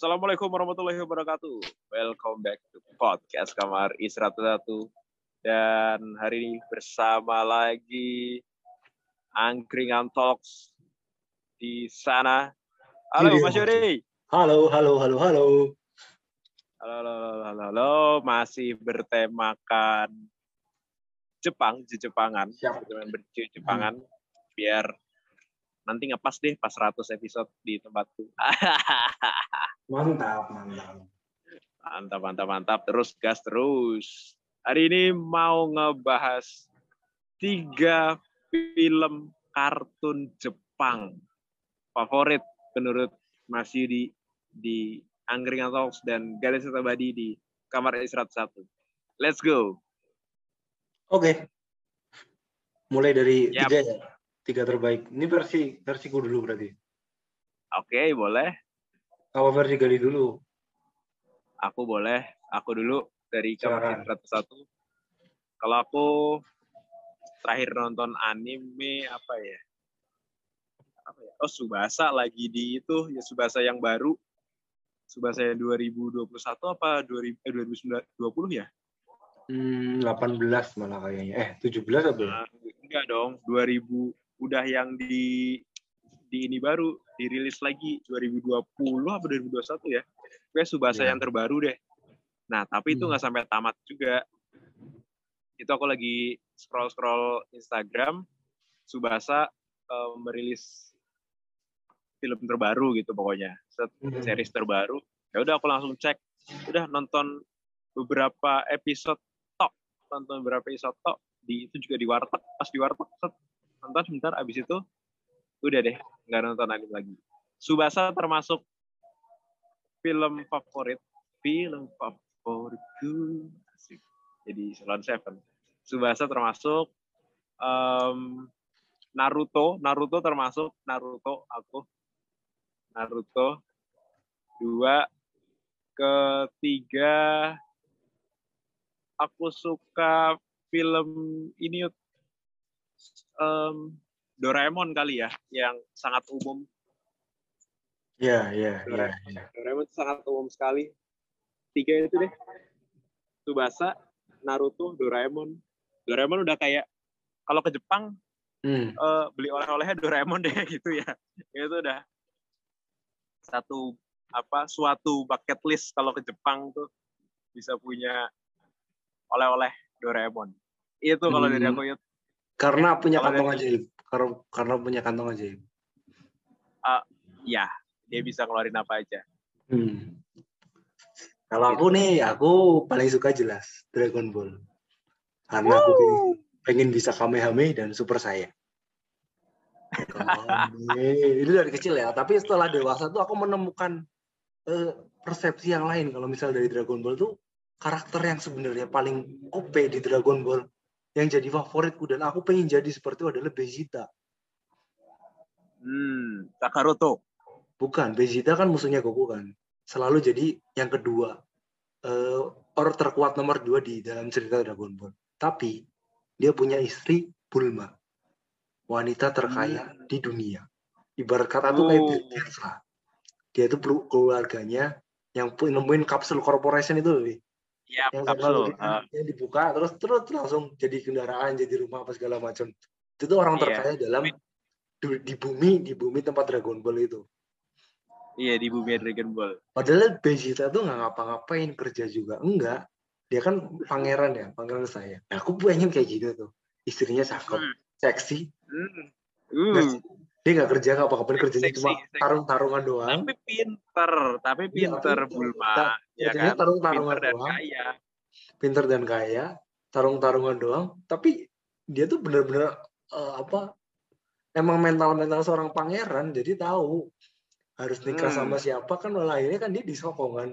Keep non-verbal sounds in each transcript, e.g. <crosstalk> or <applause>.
Assalamualaikum warahmatullahi wabarakatuh. Welcome back to podcast Kamar I101. Dan hari ini bersama lagi Angkringan Talks di sana. Halo Iya. Mas Yuri. Halo, halo, halo, halo. Halo, halo, halo, halo, halo. Masih bertemakan Jepang, Jepangan. Bertemakan Jepangan. Biar nanti ngepas deh pas 100 episode di tempatku. <laughs> Mantap, mantap. Mantap, mantap, mantap. Terus gas terus. Hari ini mau ngebahas tiga film kartun Jepang favorit menurut Mas Yudi di Angkringan Talks dan Garis Abadi di Kamar Istirahat 1. Let's go. Oke. Mulai dari Yap. tiga ya. Tiga terbaik. Ini versi versiku dulu berarti. Oke, boleh. Apa versi Gali dulu? Aku boleh. Aku dulu dari Kamar Silakan. Istirahat 1. Kalau aku terakhir nonton anime apa ya? Apa ya? Oh, Subasa lagi di itu, ya Subasa yang baru. Subasa yang 2021 apa 2000, eh, 2020 ya? Hmm, 18 malah kayaknya. Eh, 17 apa? ya? Nah, enggak dong, 2000 udah yang di di ini baru dirilis lagi 2020 apa 2021 ya. Gue Subasa Ya. yang terbaru deh. Nah, tapi itu Hmm. nggak sampai tamat juga. Itu aku lagi scroll-scroll Instagram, Subasa eh, merilis film terbaru gitu pokoknya. Set Hmm. series terbaru. Ya udah aku langsung cek. Udah nonton beberapa episode tok. Nonton beberapa episode tok di itu juga di warteg. Pas di warteg set, nonton sebentar abis itu udah deh nggak nonton anime lagi. Subasa termasuk film favorit. Film favoritku. Asik. Jadi Salon Seven. Subasa termasuk em, Naruto. Naruto termasuk Naruto aku. Naruto. Dua. Ketiga. Aku suka film ini Yud. Em, Doraemon kali ya, yang sangat umum. Iya, iya, iya. iya. Doraemon itu sangat umum sekali. Tiga itu deh. Tsubasa, Naruto, Doraemon. Doraemon udah kayak kalau ke Jepang Hmm. eh, beli oleh-olehnya Doraemon deh <laughs> gitu ya. Itu udah satu apa suatu bucket list kalau ke Jepang tuh bisa punya oleh-oleh Doraemon. Itu kalau dari Hmm. aku Yud. Karena punya kantong dari- ajaib. Karena karena punya kantong ajaib. ya dia bisa ngeluarin apa aja. Hmm. Kalau aku nih, aku paling suka jelas Dragon Ball. Karena aku pengen, bisa Kamehame dan Super. Kame. Itu dari kecil ya. Tapi setelah dewasa tuh aku menemukan eh, persepsi yang lain. Kalau misal dari Dragon Ball tuh karakter yang sebenarnya paling OP di Dragon Ball yang jadi favoritku dan aku pengen jadi seperti itu adalah Vegeta. Hmm, Kakaroto. Bukan, Vegeta kan musuhnya Goku kan. Selalu jadi yang kedua. eh orang terkuat nomor dua di dalam cerita Dragon Ball. Tapi dia punya istri Bulma. Wanita terkaya di dunia. Ibarat kata tuh kayak Oh. Bill lah. Dia itu perlu keluarganya yang nemuin kapsul corporation itu loh. Ya, yang kapsul. di- Ah, yang dibuka terus terus langsung jadi kendaraan, jadi rumah apa segala macam. Itu tuh orang Iya. terkaya dalam du- di bumi di bumi tempat Dragon Ball itu. iya di bumi Dragon Ball. Padahal Vegeta tuh nggak ngapa-ngapain kerja juga. Enggak. Dia kan pangeran ya, pangeran saya. Nah, aku pengen kayak gitu tuh. Istrinya cakep, Hmm. seksi. Hmm. Nggak Uh? Dia nggak kerja nggak apa-apa, kerjanya cuma tarung-tarungan doang. tapi pinter, tapi Iya, pinter pinter. Bulma, ya kan? tarung-tarungan doang. kaya. Pinter dan kaya, tarung-tarungan doang. Tapi dia tuh bener-bener eh, apa? Emang mental-mental seorang pangeran, jadi tahu harus nikah Hmm. sama siapa kan malah akhirnya kan dia disokong kan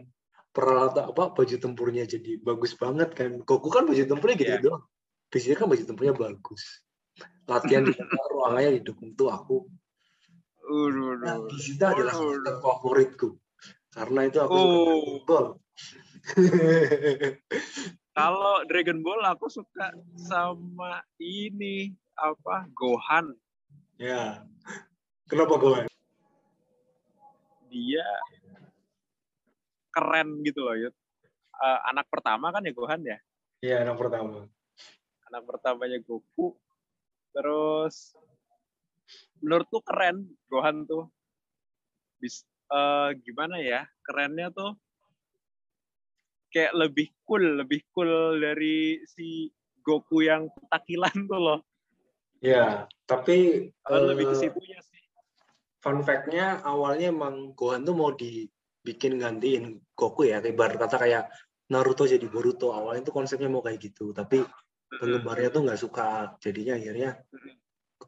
peralatan apa baju tempurnya jadi bagus banget kan Goku kan baju tempurnya gitu Iya. doang Vegeta kan baju tempurnya bagus latihan di <laughs> ruangannya didukung tuh aku Waduh, nah, waduh. Vegeta adalah favoritku karena itu aku suka Oh. Dragon Ball <laughs> Kalau Dragon Ball aku suka sama ini apa Gohan. ya kenapa gue Dia keren gitu loh, Yud. Eh, anak pertama kan ya Gohan ya. ya anak pertama Anak pertamanya Goku. Terus menurutku keren Gohan tuh. Bis, eh, gimana ya? Kerennya tuh kayak lebih cool, lebih cool dari si Goku yang takilan tuh loh. ya tapi Kalau lebih ke eh, situnya sih. fun fact-nya awalnya emang Gohan tuh mau dibikin gantiin Goku ya ibarat kata kayak Naruto jadi Boruto awalnya tuh konsepnya mau kayak gitu tapi penggemarnya tuh nggak suka jadinya akhirnya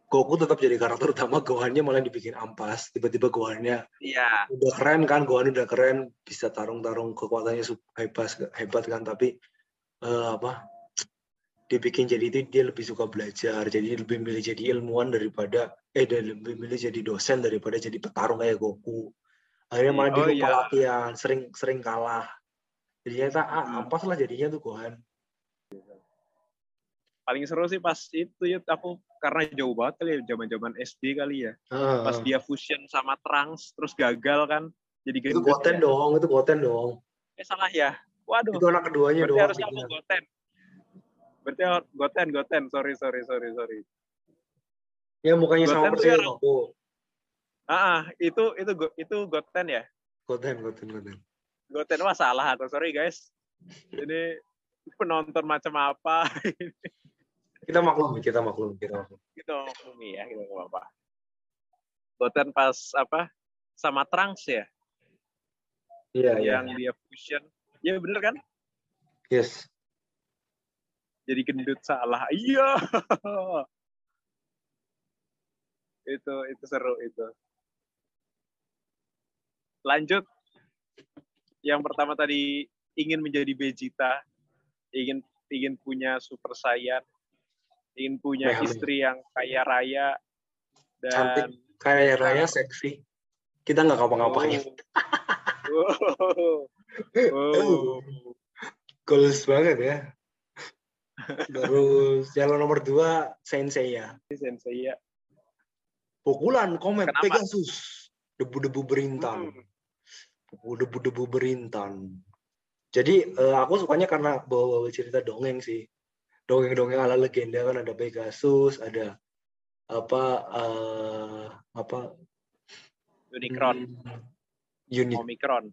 Goku tetap jadi karakter utama Gohannya malah dibikin ampas tiba-tiba Gohannya Iya. udah keren kan Gohan udah keren bisa tarung-tarung kekuatannya hebat hebat kan tapi eh, apa dibikin jadi itu dia lebih suka belajar jadi lebih milih jadi ilmuwan daripada eh dia lebih milih jadi dosen daripada jadi petarung kayak Goku akhirnya malah dia Oh, lupa iya. latihan sering sering kalah jadinya tak ah, Hmm. ampas lah jadinya tuh Gohan Paling seru sih pas itu ya aku karena jauh banget kali ya zaman-zaman SD kali ya. Ah, Pas dia fusion sama Trunks terus gagal kan. Jadi itu. Goten ya. dong itu Goten dong Eh salah ya. Waduh. itu anak keduanya Berarti doang harus kamu Goten. Berarti Goten, Goten. Sorry, sorry, sorry, sorry. ya mukanya sama Goten tuh persis yang- Goku Ah, itu itu itu Goten ya. Goten Goten Goten Goten wah salah atau sorry guys. Ini penonton macam apa <laughs> kita maklum kita maklum kita maklum gitu maklumi ya gitu nggak apa-apa. Goten pas apa sama Trunks ya iya iya yang dia fusion. Ya bener kan? yes Jadi gendut salah. Iya. <laughs> itu itu seru itu. Lanjut. Yang pertama tadi ingin menjadi Vegeta, ingin ingin punya Super Saiyan, ingin punya meh. istri yang kaya raya dan Cantik. kayak Raya seksi kita nggak ngapa-ngapain Oh. Oh. <laughs> goals banget ya terus jalan nomor dua Sensei ya Sensei ya. pukulan komet Kenapa? Pegasus debu-debu berintan Hmm. debu-debu berintan jadi eh, aku sukanya karena bawa-bawa cerita dongeng sih dongeng-dongeng ala legenda kan ada Pegasus ada apa eh, apa? Unicron, hmm, unit Omicron.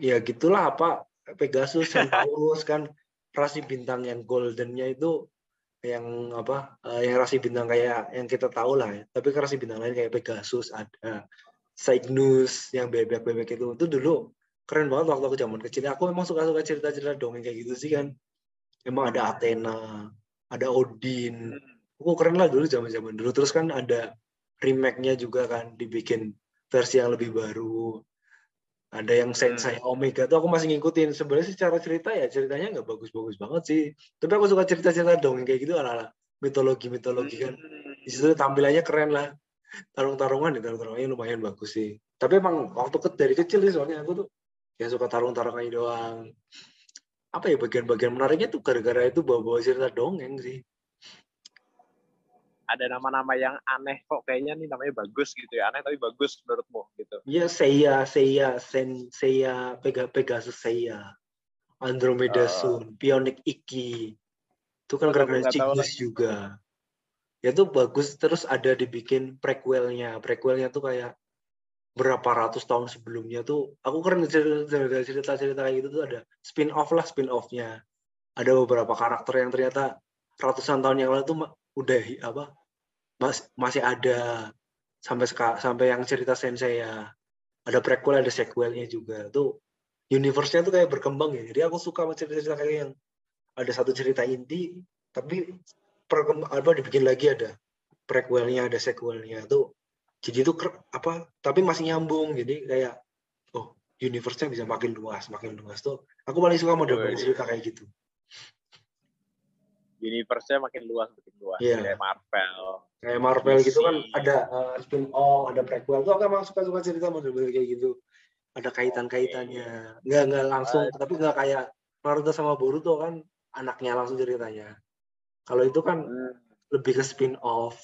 ya gitulah apa? Pegasus Centaurus kan rasi bintang yang goldennya itu yang apa eh, yang rasi bintang kayak yang kita tahu lah ya. Tapi kan rasi bintang lain kayak Pegasus ada Cygnus yang bebek-bebek itu. Itu dulu keren banget waktu aku zaman kecil. Aku memang suka-suka cerita-cerita dongeng kayak gitu sih kan emang ada Athena ada Odin. Hmm. aku keren lah dulu zaman-zaman dulu. Terus kan ada remake-nya juga kan dibikin versi yang lebih baru. Ada yang Sensei Omega tuh aku masih ngikutin. Sebenarnya secara cerita ya ceritanya nggak bagus-bagus banget sih. Tapi aku suka cerita-cerita dongeng kayak gitu ala-ala mitologi-mitologi kan. Di situ tampilannya keren lah. Tarung-tarungan ya tarung-tarungannya lumayan bagus sih. Tapi emang waktu ke dari kecil sih soalnya aku tuh ya suka tarung-tarungannya doang apa ya bagian-bagian menariknya tuh gara-gara itu bawa-bawa cerita dongeng sih ada nama-nama yang aneh kok kayaknya nih namanya bagus gitu ya aneh tapi bagus menurutmu gitu Iya, Seiya, Seiya, Sen, Seiya, Pega, Pegasus Seiya, Andromeda Oh. Sun, Pionic Iki. Itu kan gara-gara juga. Ya itu bagus, terus ada dibikin prequelnya. Prequelnya tuh kayak berapa ratus tahun sebelumnya tuh. Aku keren cerita- cerita-cerita kayak gitu tuh ada spin-off lah, spin-offnya. Ada beberapa karakter yang ternyata ratusan tahun yang lalu tuh udah apa mas, masih ada sampai sampai yang cerita Sensei ya ada prequel ada sequelnya juga tuh universe-nya tuh kayak berkembang ya jadi aku suka sama cerita-cerita kayak yang ada satu cerita inti tapi perkem- apa dibikin lagi ada prequelnya ada sequelnya tuh jadi itu apa tapi masih nyambung jadi kayak oh universe-nya bisa makin luas makin luas tuh aku paling suka model Wih. cerita kayak gitu Universe-nya makin luas, makin luas. Iya. Kayak Marvel. kayak Marvel gitu kan DC. ada uh, spin off ada prequel tuh aku emang suka suka cerita model-model kayak gitu ada kaitan-kaitannya nggak nggak langsung tapi nggak kayak Naruto sama Boruto kan anaknya langsung ceritanya kalau itu kan Hmm. lebih ke spin off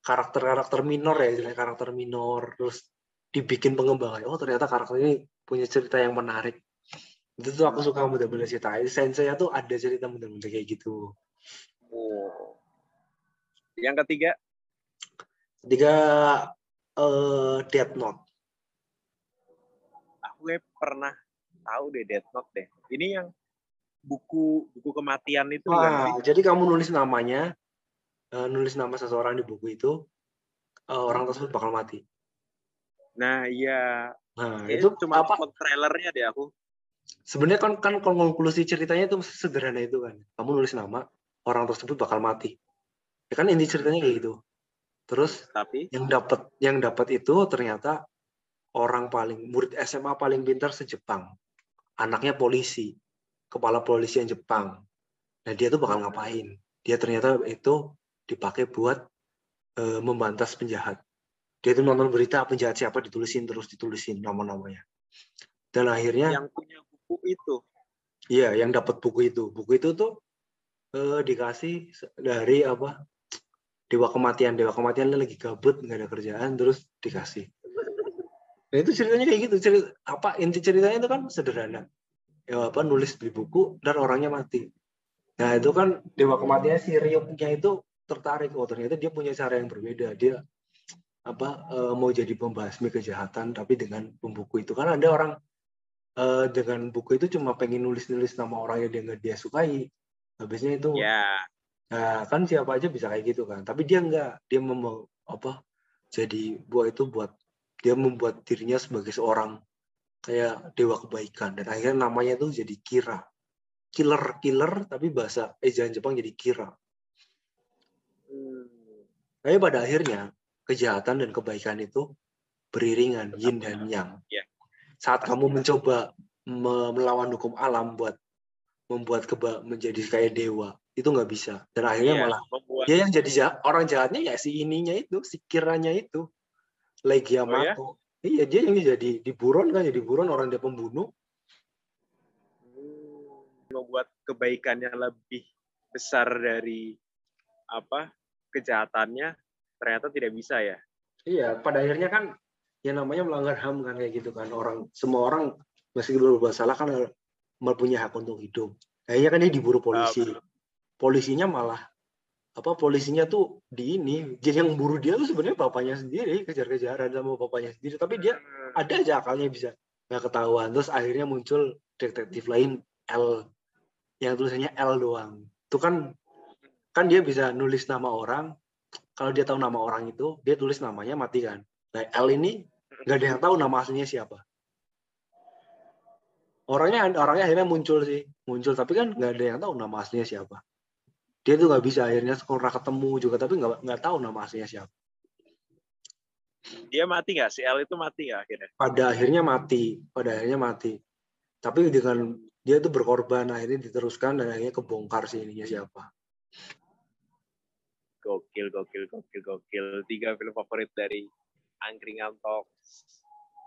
karakter-karakter minor ya istilahnya karakter minor terus dibikin pengembangan. Oh ternyata karakter ini punya cerita yang menarik. Itu tuh aku suka model-model cerita sensei tuh ada cerita model-model kayak gitu. Oh. Yang ketiga, ketiga eh Death Note. Aku kayak pernah tahu deh Death Note deh. Ini yang buku buku kematian itu kan? Wah, jadi kamu nulis namanya, eh, nulis nama seseorang di buku itu, eh, orang tersebut bakal mati. Nah, iya. Nah, Kayaknya itu cuma apa? trailernya deh aku. Sebenarnya kan kan konklusi ceritanya itu sederhana itu kan. Kamu nulis nama, orang tersebut bakal mati. Ya kan inti ceritanya kayak gitu. Terus Tapi yang dapat yang dapat itu ternyata orang paling murid SMA paling pintar se-Jepang. Anaknya polisi, kepala polisi yang Jepang. Nah, dia tuh bakal ngapain? Dia ternyata itu dipakai buat eh, membantas penjahat. Dia tuh nonton berita penjahat siapa ditulisin terus ditulisin nama-namanya. Dan akhirnya yang punya buku itu. Iya, yang dapat buku itu. Buku itu tuh eh, dikasih dari apa? Dewa kematian. Dewa kematian lagi gabut, nggak ada kerjaan, terus dikasih. Nah, itu ceritanya kayak gitu. Cerita, apa inti ceritanya itu kan sederhana. Ya apa nulis di buku dan orangnya mati. Nah, itu kan Dewa kematian si Ryuknya itu tertarik. Oh, ternyata dia punya cara yang berbeda. Dia apa eh, mau jadi pembasmi kejahatan tapi dengan pembuku itu. Kan ada orang eh, dengan buku itu cuma pengen nulis-nulis nama orang yang dia nggak dia sukai. Habisnya itu Ya, nah kan siapa aja bisa kayak gitu kan. Tapi dia nggak dia mau apa jadi buat itu buat dia membuat dirinya sebagai seorang kayak dewa kebaikan. Dan akhirnya namanya tuh jadi Kira. Killer killer tapi bahasa ejaan Jepang jadi Kira tapi pada akhirnya kejahatan dan kebaikan itu beriringan yin dan yang. Iya. saat kamu mencoba me- melawan hukum alam buat membuat keba menjadi kayak dewa itu nggak bisa. Dan akhirnya iya, malah membuat dia yang jadi jahat, orang jahatnya ya si ininya itu si kiranya itu. Legiamato iya dia yang jadi di buron kan jadi buron orang dia pembunuh. Hmm, membuat kebaikannya lebih besar dari apa kejahatannya ternyata tidak bisa ya. iya pada akhirnya kan yang namanya melanggar ham kan kayak gitu kan. Orang semua orang meskipun berbuat salah kan mempunyai hak untuk hidup. Akhirnya kan dia diburu polisi. Betul. polisinya malah apa polisinya tuh di ini jadi yang buru dia tuh sebenarnya bapaknya sendiri kejar-kejaran sama bapaknya sendiri. Tapi dia Hmm, ada aja akalnya bisa nggak ketahuan. Terus akhirnya muncul detektif lain L. Yang tulisannya L doang. Itu kan kan dia bisa nulis nama orang. Kalau dia tahu nama orang itu dia tulis namanya mati kan. Nah L ini nggak ada yang tahu nama aslinya siapa. Orangnya orangnya akhirnya muncul sih. Muncul tapi kan nggak ada yang tahu nama aslinya siapa. Dia tuh nggak bisa akhirnya sekolah ketemu juga tapi nggak nggak tahu nama aslinya siapa. Dia mati nggak? Si L itu mati nggak akhirnya? pada akhirnya mati pada akhirnya mati. Tapi dengan dia tuh berkorban akhirnya diteruskan dan akhirnya kebongkar sih ininya siapa Gokil, gokil, gokil, gokil. Tiga film favorit dari Angkringan Talks.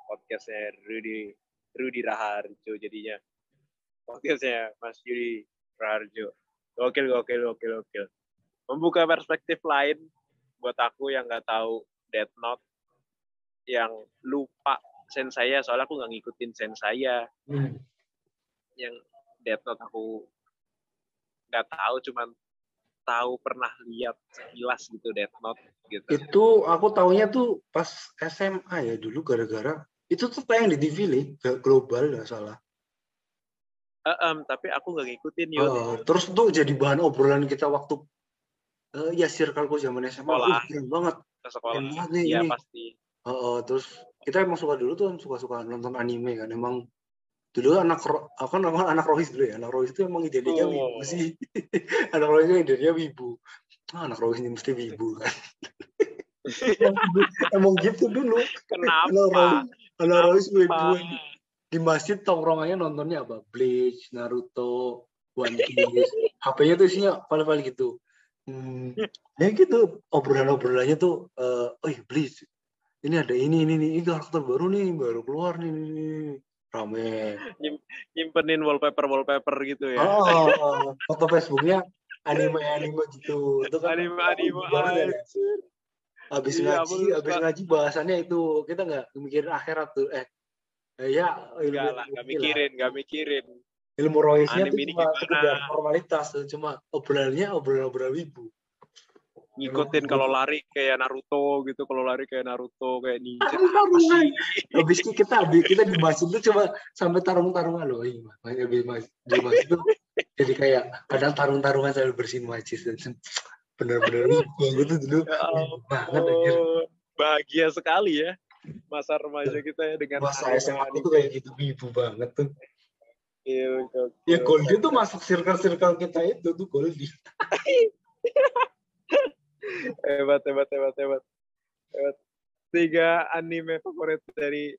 Podcastnya Rudy, Rudy Raharjo jadinya. Podcastnya Mas Yudi Raharjo. Gokil, gokil, gokil, gokil. Membuka perspektif lain buat aku yang nggak tahu Death Note, yang lupa sen saya, soalnya aku nggak ngikutin sen saya. Yang Death Note aku nggak tahu, cuman tahu pernah lihat sekilas gitu Death Note gitu. itu aku taunya tuh pas SMA ya dulu gara-gara itu tuh tayang di TV nih global nggak salah Eh, em, tapi aku nggak ngikutin yuk. Eh, terus tuh jadi bahan obrolan kita waktu eh, ya circleku zaman SMA Sekolah. uh, keren banget ke sekolah. keren banget nih Iya ini pasti. Eh, eh, terus kita emang suka dulu tuh suka-suka nonton anime kan emang dulu anak aku kan emang anak Rohis dulu ya. Anak Rohis itu emang identiknya Oh. wibu sih. <laughs> Anak Rohis itu identiknya wibu. Ah, anak Rohis ini mesti wibu kan. <laughs> Emang gitu dulu. Kenapa? kalau Royce Kenapa? di masjid tongkrongannya nontonnya apa? Bleach Naruto One Piece. <laughs> HP-nya tuh isinya file-file gitu. Hmm, ya gitu. Obrolan-obrolannya tuh eh oh iya, Bleach ini ada ini ini ini ini karakter baru nih baru keluar nih, nih, nih. Rame Nyimpenin wallpaper wallpaper gitu ya. oh, oh, oh. foto Facebooknya anime-anime gitu itu kan ya. anjir. habis Iya, ngaji habis suka. ngaji bahasannya itu kita nggak mikirin akhirat tuh eh eh, ya ilmu Enggak lah, enggak mikirin, enggak mikirin. ilmu roisnya Anime ini cuma sekedar formalitas cuma obrolannya obrolan obrolan wibu Ngikutin kalau lari kayak Naruto gitu, kalau lari kayak Naruto, kayak ninja. Habis itu kita habis kita di masjid tuh cuma sampai tarung-tarungan loh iya Mas. habis mas di masjid tuh jadi kayak kadang tarung-tarungan sambil bersihin masjid dan <laughs> bener-bener wibu gitu dulu Ya banget anjir. ampun. Bahagia sekali ya masa remaja kita ya dengan masa SMA tuh kayak gitu wibu banget tuh Iya, ya. Goldie tuh masuk circle-circle kita itu tuh Goldie <laughs> hebat hebat hebat hebat. Hebat. Tiga anime favorit dari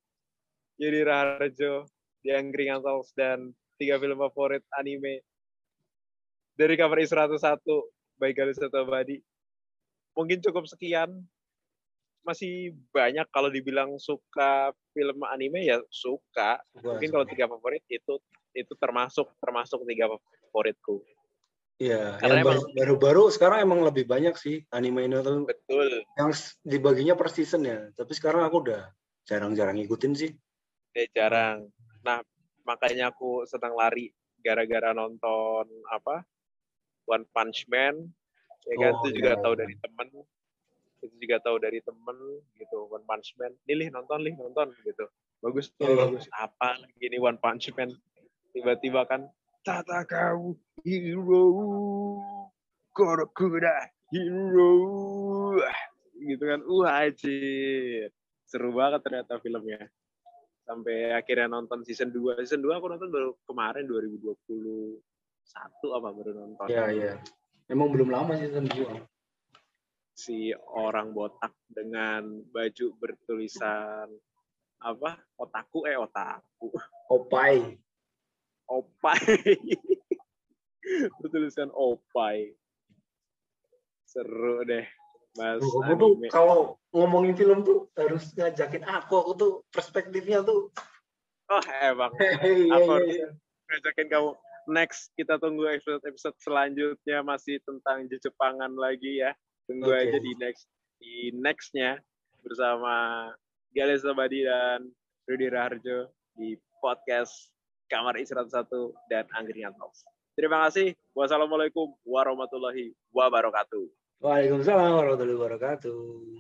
Yudi Raharjo The Angkringan Talks dan tiga film favorit anime dari cover is 101 by Galus Badi mungkin cukup sekian. Masih banyak kalau dibilang suka film anime ya suka. Mungkin kalau tiga favorit itu itu termasuk termasuk tiga favoritku Iya, yang baru- baru-baru sekarang emang lebih banyak sih anime tuh betul yang dibaginya per season ya. Tapi sekarang aku udah jarang-jarang ngikutin sih. Eh, jarang. Nah, makanya aku senang lari gara-gara nonton apa One Punch Man. Ya kan Oh, itu juga iya, tahu dari temen. Itu juga tahu dari temen gitu One Punch Man. Nih Lih, nonton lih nonton gitu. Bagus tuh, Oh. bagus. Apa lagi ini One Punch Man? Tiba-tiba kan Tata kau hero. Korokuda hero. Gitu kan. Wah anjir. Seru banget ternyata filmnya. Sampai akhirnya nonton season 2 season 2 aku nonton baru kemarin 2021 apa baru nonton. Iya, iya. Emang belum lama season 2. si orang botak dengan baju bertulisan apa? Otaku eh otaku. Opai. opai <laughs> bertulisan opai seru deh mas Kamu tuh kalau ngomongin film tuh harus ngajakin aku. Aku tuh perspektifnya tuh. oh emang Aku <laughs> iya, harus- iya. ngajakin kamu next kita tunggu episode episode selanjutnya masih tentang Jepangan lagi ya tunggu Oke. aja di next di nextnya bersama Gales Abadi dan Rudy Raharjo di podcast Kamar Istirahat Satu dan Anggringan Talks. Terima kasih. Wassalamualaikum warahmatullahi wabarakatuh. Waalaikumsalam warahmatullahi wabarakatuh.